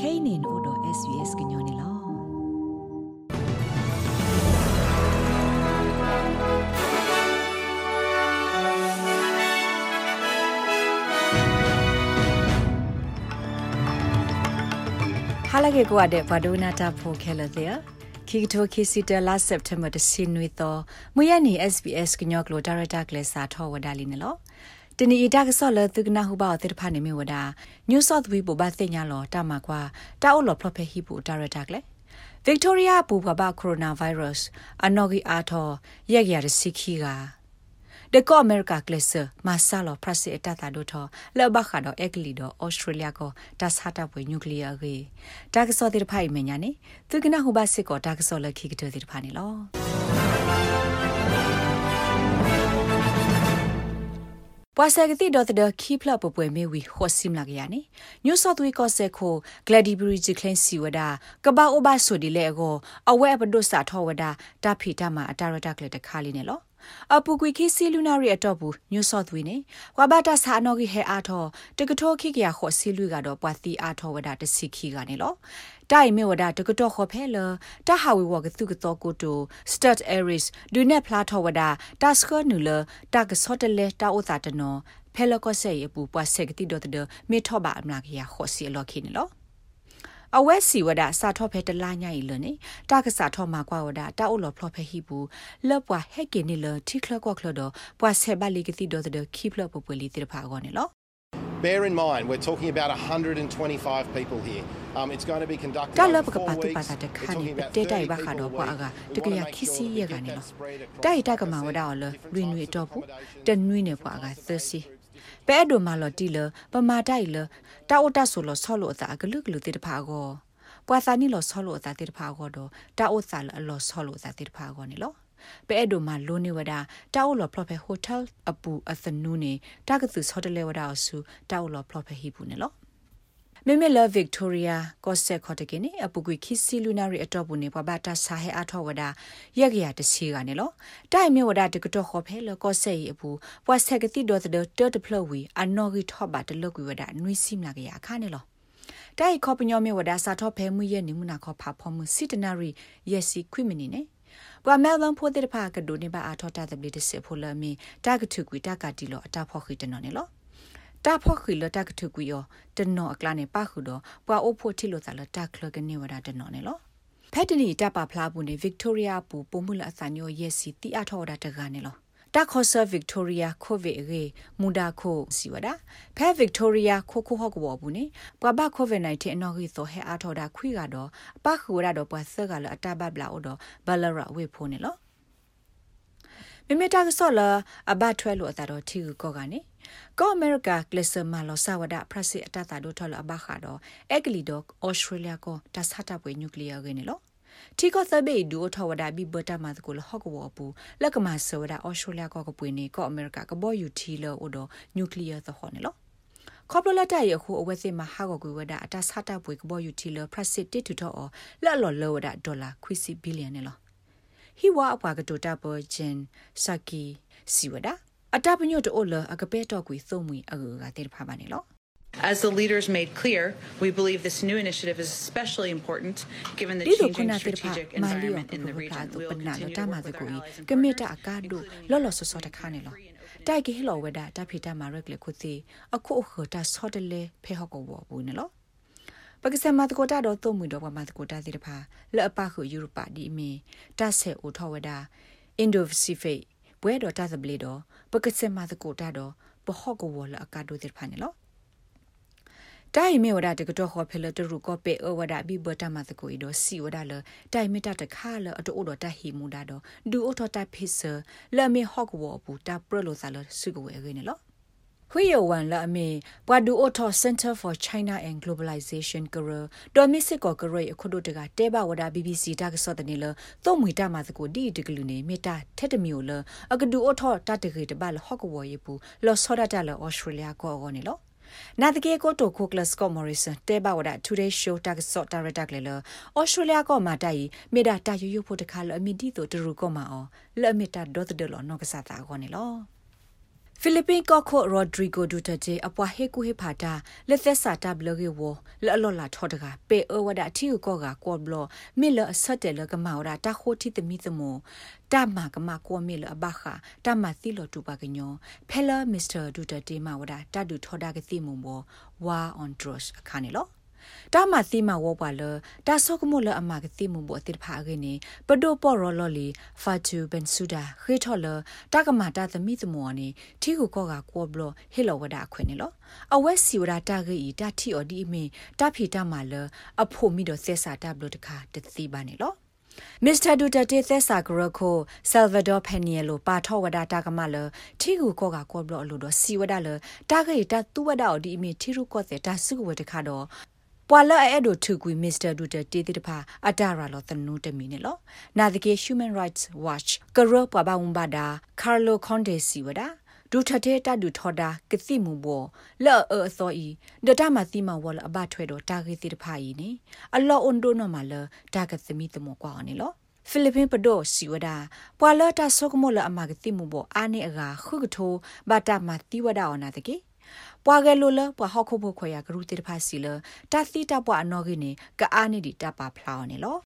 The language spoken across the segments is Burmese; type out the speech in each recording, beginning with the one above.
kainin odo svs gnyone lo ဟာလကေကွာတဲ့ဘာဒိုနာတာဖိုခဲလတဲ့ခိကတိုခိစီတလာစက်တမ်ဘာတစင်နွေတော့မွေရနေ SBS ကညောကလိုဒါရတာကလေးစာထောဝဒါလီနော် တနီအတာကဆော့လသူကနာဟုပါတဲ့ဖာနေမီဝဒါ New South Wales ဘဘသိညာလောတာမကွာတာအိုလောဖလဖဟီပူဒါရတာကလေ Victoria ပူဘဘကိုရိုနာဗိုင်းရပ်စ်အနော်ဂီအာထောရက်ရတဲ့စီခီကတကောအမေရိကကလစ်မဆာလောပရစီအတတာဒိုထောလောဘခါတော့အက်ကလီတော့ဩစတြေးလျကိုတဆာတာပွေနျူကလ িয়ার ကြီးတာကစောတိဖိုင်မညာနေသူကနာဟူဘစစ်ကိုတာကစောလခိကတဲ့တိဖာနေလော ပွာဆယ်ကတိတော့တဲ့ခီဖလပပွဲမေဝီဟောစိမလာကရနေညိုဆော့သွေးကောဆက်ခိုဂလက်ဒီဘရီဂျီကလင်းစီဝဒါကဘာအိုဘာဆိုဒီလေကိုအဝဲဘဒုစာထောဝဒါတာဖီတာမှာအတာရတာကလေတခါလေးနေလော အပူကွေခိစီလူနာရီအတော့ဘူးညွဆော့သွေးနေကွာဘတာဆာနော်ကြီးဟဲအားထောတကထောခိကရခော့စီလူကတော့ပွာသီအားထောဝဒတစီခိကနေလောတိုင်မေဝဒတကတော့ခော်ဖဲလတဟာဝီဝကသူကတော့ကိုတိုစတတ်အဲရစ်ဒူနက်ဖလာထောဝဒတစခနူလတကဆော့တလေတာဥသာတနောဖဲလကောဆေရပူပွားဆက်ကတိတော့တဲ့မေထောပါအမလာကရခော့စီလောခိနေလော အဝဲစီဝဒစာထောဖဲတလာညိုင်လနေတာကစာထောမှာကွာဝဒတာအိုလောဖလောဖဲဟိဘူးလောပွားဟက်ကင်းနေလထိခလကွာခလတော့ပွားဆေဘလီကတိတော့တဲ့ခိဖလပပွေလီတိဖာကောနေလော Bear in mind, we're talking about 125 people here. Um, it's going to be conducted over four four weeks. weeks. We're We're talking about 30 talking about people a Data week. Ibaka We do want to Paka make Kisi sure that we Yagani keep lo. that spread across Tai the ta kama wada facility, lo different rinwi types of topu accommodations, den nui ne kwa ga thasi pe do ma lo ti lo pa ma dai lo ta o ta so lo so lo ta ga lu ga lu ti ta pha go pwa sa ni lo so lo ta ti ta pha go do ta o sa lo lo so lo ta ti ta pha go ni lo ပဲအဲ့ဒိုမှာလိုနေဝဒတာအိုလော်ဖလော့ဖဲဟိုတယ်အပူအသနူးနေတာကသူဆော်တလဲဝဒအဆူတာအိုလော်ဖလော့ဖဲဟိပူနေလော မေမေလာဗစ်တိုးရီယာကော့ဆက်ခေါ်တကင်းနေအပူကွေခီစီလူနာရီအတော့ဘူးနေပပတာဆာဟဲအထောဝဒရက်ရတစီကနေလောတိုင်မြေဝဒတကတော့ခေါ်ဖဲလကော့ဆက်ရီအပူပွားဆက်ကတိဒေါ်တဲ့တော်တဖလဝီအနော်ဂီထော့ပါတလကွေဝဒနွိစီမလာကရအခါနေလောတိုင်ခေါ်ပညောမြေဝဒစာထော့ဖဲမှုရဲ့နေမှုနာခေါ်ဖာဖော်မှုစီတနာရီယက်စီခွိမနီနေပွာမဲလန်ဖိုတဲ့ဖာကဒိုနေပါအထောတာတဲ့ဘလီတစစ်ဖိုလမီတာကထုကွေတာကတီလောအတာဖော်ခိတနော်နေလော တာဖော့ခိလတာကထုကွေယောတနော်အကလာနေပါခုတော့ပွာအိုဖို့တီလိုသာလတာခလကနေဝဒတနော်နေလောဖက်တနီတပါဖလားဘူးနေဗစ်တိုးရီယာပူပုံမှုလအစညိုယက်စီတီအထောဒါတကနေလောတာခေါ်ဆာဗစ်တိုးရီယာကိုဗစ်ရေမူဒါခိုစီဝဒဖဲဗစ်တိုးရီယာခိုခိုဟော့ကောဘူးနေပွာဘကိုဗစ် -19 အနော်ကြီးသောဟဲအားထော်တာခွိကတော့အပခူရတော့ပွာဆက်ကလအတဘဘလာအိုတော့ဘလရဝေဖိုးနေလောမိမိတာကဆော်လာအဘထွဲလို့အတာတော့ထီကောကနေ ကောအမေရိကကလစ်စမာလောဆာဝဒပရစီအတတာတို့ထော်လအဘခါတော့အက်ကလီတော့ဩစတြေးလျကိုတဆတ်တပ်ပွဲနျူကလ িয়ার ကနေလောတီကိုသဘေဒူထဝဒဘီဘတာမတ်ကိုလဟကဝပူလကမဆဝဒဩစတြေးလျကိုကပွေနေကောအမေရိကကဘောယူတီလောအိုတော့နျူကလ িয়ার သဟောနေလောခေါပလလတရခုအဝဲစစ်မှာဟာကောကွေဝဒအတဆတ်တပ်ပွဲကဘောယူတီလောပရစစ်တစ်ထူတော့လက်လော်လောဝဒဒေါ်လာခွီစီဘီလီယံနေလောဟီဝါအပွားကတိုတာဘောဂျင်စကီစီဝဒ အတပညို့တိုလအကပဲတော့ကွေသုံးမွေအကူကတဲ့ဖာပါနေလော As the leaders made clear, we believe this new initiative is especially important given the ဒီလိုခု changing နတဲ့ဖာ strategic မာလီယ environment in the က region. တူ We ပ will နာ continue တ to မ work သ with ကို our allies in ကမေတာ Canada အကာဒု including လော်လော်ဆော့ဆော့တခါနေလောတိုက်ကီဟလောဝဒတာဖီတာမာရက်လေခုစီအခုအခတာဆော့တလေဖဲဟော့ကောဘူးနေလောပကစမတ်ကိုတာတော့တုံမီတော့ပမတ်ကိုတာတိတဖာလက်အပခုယူရိုပါဒီမီတဆေအိုထောဝဒအင်ဒိုပစိဖိတ် ဘွဲတော့တာသဘလီတော့ပကစမတ်ကိုတာတော့ပဟော့ကောဝလအကာဒိုတိဖာနေလောတိုင်မေဝဒတကတော့ခေါ်ဖဲလတရုကောပေအဝဒဘိဘတမသကိုဤတော့စီဝဒလတိုင်မေတတခါလအတိုးတော့တဟီမူဒါတော့ဒူအိုထတဖိစလမေဟော့ကဝဘူးတာပရလိုသလစုကဝဲရင်းနော် ခွေယဝန်လာမေပွာဒူအိုထော Center for China and Globalization ကရဒိုမစ်စစ်ကောကရအခုဒိုတကတဲဘဝဒ BBC တာကစောတနေလသုံးမီတာမသကိုဒီတကလူနေမေတာထက်တမျိုးလအကဒူအိုထောတတကေတဘလဟော့ကဝရဘူးလောစောဒတလဩစတြေးလျကောအောနေလောနာတကေကိုတိုကိုကလစ်ကောမော်ရီဆန်တဲဘဝဒ Today Show တက်ဆော့တာရတက်လေလဩစတြေးလျကောမာတိုင်မေဒါတာယူယူဖို့တခါလအမီဒီတိုတရူကောမာအောလအမီတာဒေါ်တဒလောနောကစားတာကောနေလော ဖိလစ်ပင်းကော့ခိုရိုဒရီဂိုဒူတာဂျေအပွားဟေကူဟေဖာတာလက်သက်စာတာဘလကေဝလော်လော်လာထော်တကပေအဝဒအထီကိုကကောဘလမေလအဆက်တယ်လကမောရာတာခိုတီတမီတမောတာမကမကောမေလအဘခတာမသီလောတူပါကညောဖဲလာမစ္စတာဒူတာတေမဝဒတာဒူထော်ဒါကတိမုံဘောဝါအွန်ဒရစ်အခါနေလော တာမသီမဝပါလတာဆောကမလအမကတိမဘောတိဖာဂေနေပဒိုပေါ်ရလော်လီဖာချူဘန်ဆူဒါခေထော်လတာကမတာသမီသမောနေထီကိုကောကကောဘလဟေလောဝဒအခွင့်နေလောအဝက်စီဝဒတာဂေဤတာထီအော်ဒီအမီတာဖီတာမလအဖို့မီတော့ဆက်စာတာဘလတခါတသိပါနေလောမစ္စတာဒူတာတေသက်စာဂရခိုဆယ်ဗာဒိုဖက်နီယလိုပါထောဝဒတာကမလထီကူကောကကောဘလအလိုတော့စီဝဒလတာဂေတာတူဝဒအော်ဒီအမီထီရူကောတဲ့တာစုဝဒခါတော့ ပွာလအဲ့ဒိုထုကွေမစ္စတာဒူတာတေတေတဖာအတာရာလောသနုတမီနေလောနာဒကေ Human Rights Watch ကရောပဘာဝမ်ဘာဒါကာလိုခွန်ဒေစီဝဒါဒူထတဲ့တဒူထော်ဒါကတိမူဘောလော့အသောဤဒတမတိမဝလအဘထွဲတော့တာဂေတိတဖာဤနေအလောအွန်ဒိုနော်မလတာဂသမီတမောကွာနေလောဖိလစ်ပင်းပဒိုစီဝဒပွာလတာဆုကမောလအမကတိမူဘောအာနေအဂါခုကထိုဘာတာမတိဝဒအောနာတကေ ပွာကဲလိုလပွာဟောက်ခုဖို့ခွေရဂရုတေတဖာစီလတာသီတာပွာအနော်ကိနေကအားနေဒီတပါဖလာနေလော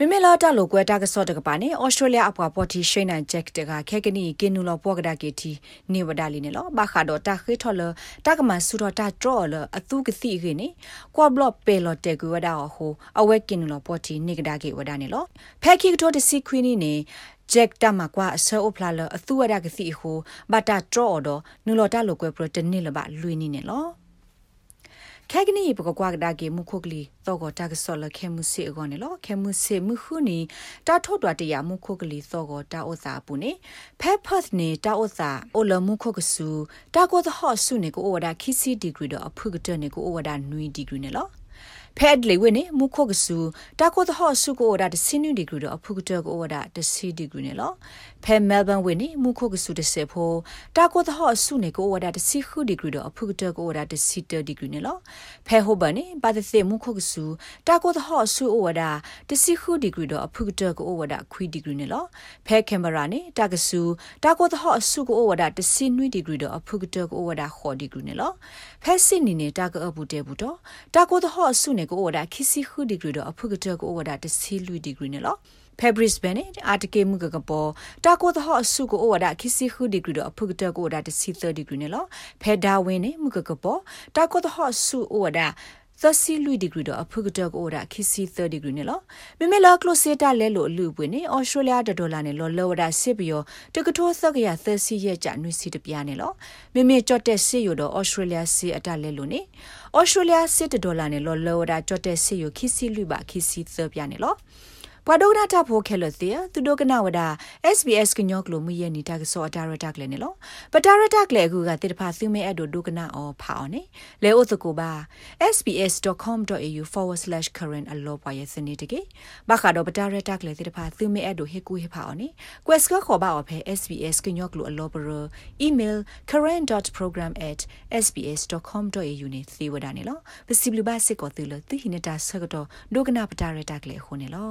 မမေလာတလိုကွဲတာကစော့တကပါနေဩစတြေးလျအပွားပေါ်တီရှိနိုင်ဂျက်တကခဲကနီကင်းနူလောပွားကဒါကီတီနေဝဒါလီနေလောဘာခါတော့တာခေထော်လတာကမဆူတော့တာဒရောလအသူကတိခေနေကွာဘလော့ပေလော်တေကွေဝဒါဟိုအဝဲကင်းနူလောပေါ်တီနေကဒါကေဝဒါနေလောဖဲကီကတိုတစီခွီနီနေဂျက်တမကွာအဆောအဖလာလအသူဝရကစီဟိုဘာတာဒရောတော့နူလောတာလိုကွဲပရတနေလဘလွီနီနေလော ခဲကနီပကကွာကဒါကေမုခုကလီတော့ကတာကဆောလခဲမှုစီအကောနေလောခဲမှုစီမှုခုနီတာထော့တော်တရမုခုကလီသောကတာဥစာပူနေဖဲဖတ်နေတာဥစာအိုလမုခုကဆူတာကိုသဟော့ဆုနေကိုအိုဝဒါခီစီဒီဂရီတော့အဖုကတနေကိုအိုဝဒါနွီဒီဂရီနေလော ဖက်လေဝနေမုခုကဆူတာကိုသဟော့ဆုကိုဝဒါတစင်းနူဒီဂရီတော့အဖုကတကိုဝဒါတစီဒီဂရီနေလောဖဲမဲလ်ဘန်ဝနေမုခုကဆူတဆေဖိုတာကိုသဟော့ဆုနေကိုဝဒါတစီခုဒီဂရီတော့အဖုကတကိုဝဒါတစီတဒီဂရီနေလောဖဲဟိုဘနေပါတစေမုခုကဆူတာကိုသဟော့ဆုဝဒါတစီခုဒီဂရီတော့အဖုကတကိုဝဒါခွီဒီဂရီနေလောဖဲကင်မရာနေတာကဆူတာကိုသဟော့ဆုကိုဝဒါတစီနွီဒီဂရီတော့အဖုကတကိုဝဒါခေါ်ဒီဂရီနေလောဖဲစစ်နေနေတာကအပူတဲဘူးတော့တာကိုသဟော့ဆုနေကိုဝဒါခီစီခုဒီဂရီတော့အဖုကတကိုဝဒါတစီလူဒီဂရီနေလောဖက်ဘရစ်ဘန်နဲ့အာတကေမှုကကပေါ်တာကိုသဟော့ဆုကိုဩဝဒခီစီခုဒီဂရီတော့အဖုကတကိုဝဒါတစီ30ဒီဂရီနဲ့လောဖဲဒါဝင်းနဲ့မှုကကပေါ်တာကိုသဟော့ဆုဩဝဒါ 30လူဒီဂရီတော့အဖုကတက်ကိုဒါခီစီ30ဒီဂရီနဲ့လောမမေလာကလိုစီတာလဲလို့အလူပွင့်နေဩစတြေးလျဒေါ်လာနဲ့လောလောဝဒါစစ်ပြီးတကထိုးသက်ကရ30ရဲ့ကြနွေစီတပြားနဲ့လောမမေကြော့တဲ့စစ်ရတော့ဩစတြေးလျစီအတလဲလို့နေဩစတြေးလျစစ်ဒေါ်လာနဲ့လောလောဝဒါကြော့တဲ့စစ်ရခီစီလူပါခီစီ30ပြားနဲ့လော ပဒိုနာတာဖိုခဲလသေသူဒိုကနာဝဒ SBS ကညောကလိုမီယနီတာကစောတာရတာကလေနော်ပတာရတာကလေကူကတိတဖာသူမဲအဒိုဒိုကနာအောဖာအောနေလေအိုတကိုပါ sbs.com.au/current အလောပါရဲ့စနေတကေဘခါတော့ပတာရတာကလေတိတဖာသူမဲအဒိုဟေကူဟေဖာအောနေ quest ကခေါ်ပါအောဖဲ SBS ကညောကလိုအလောပရ email current.program@sbs.com.au နေသေဝဒနေလောပစီဘလဘစစ်ကိုသေလသီဟိနတာဆကတော့ဒိုကနာပတာရတာကလေခုနေလော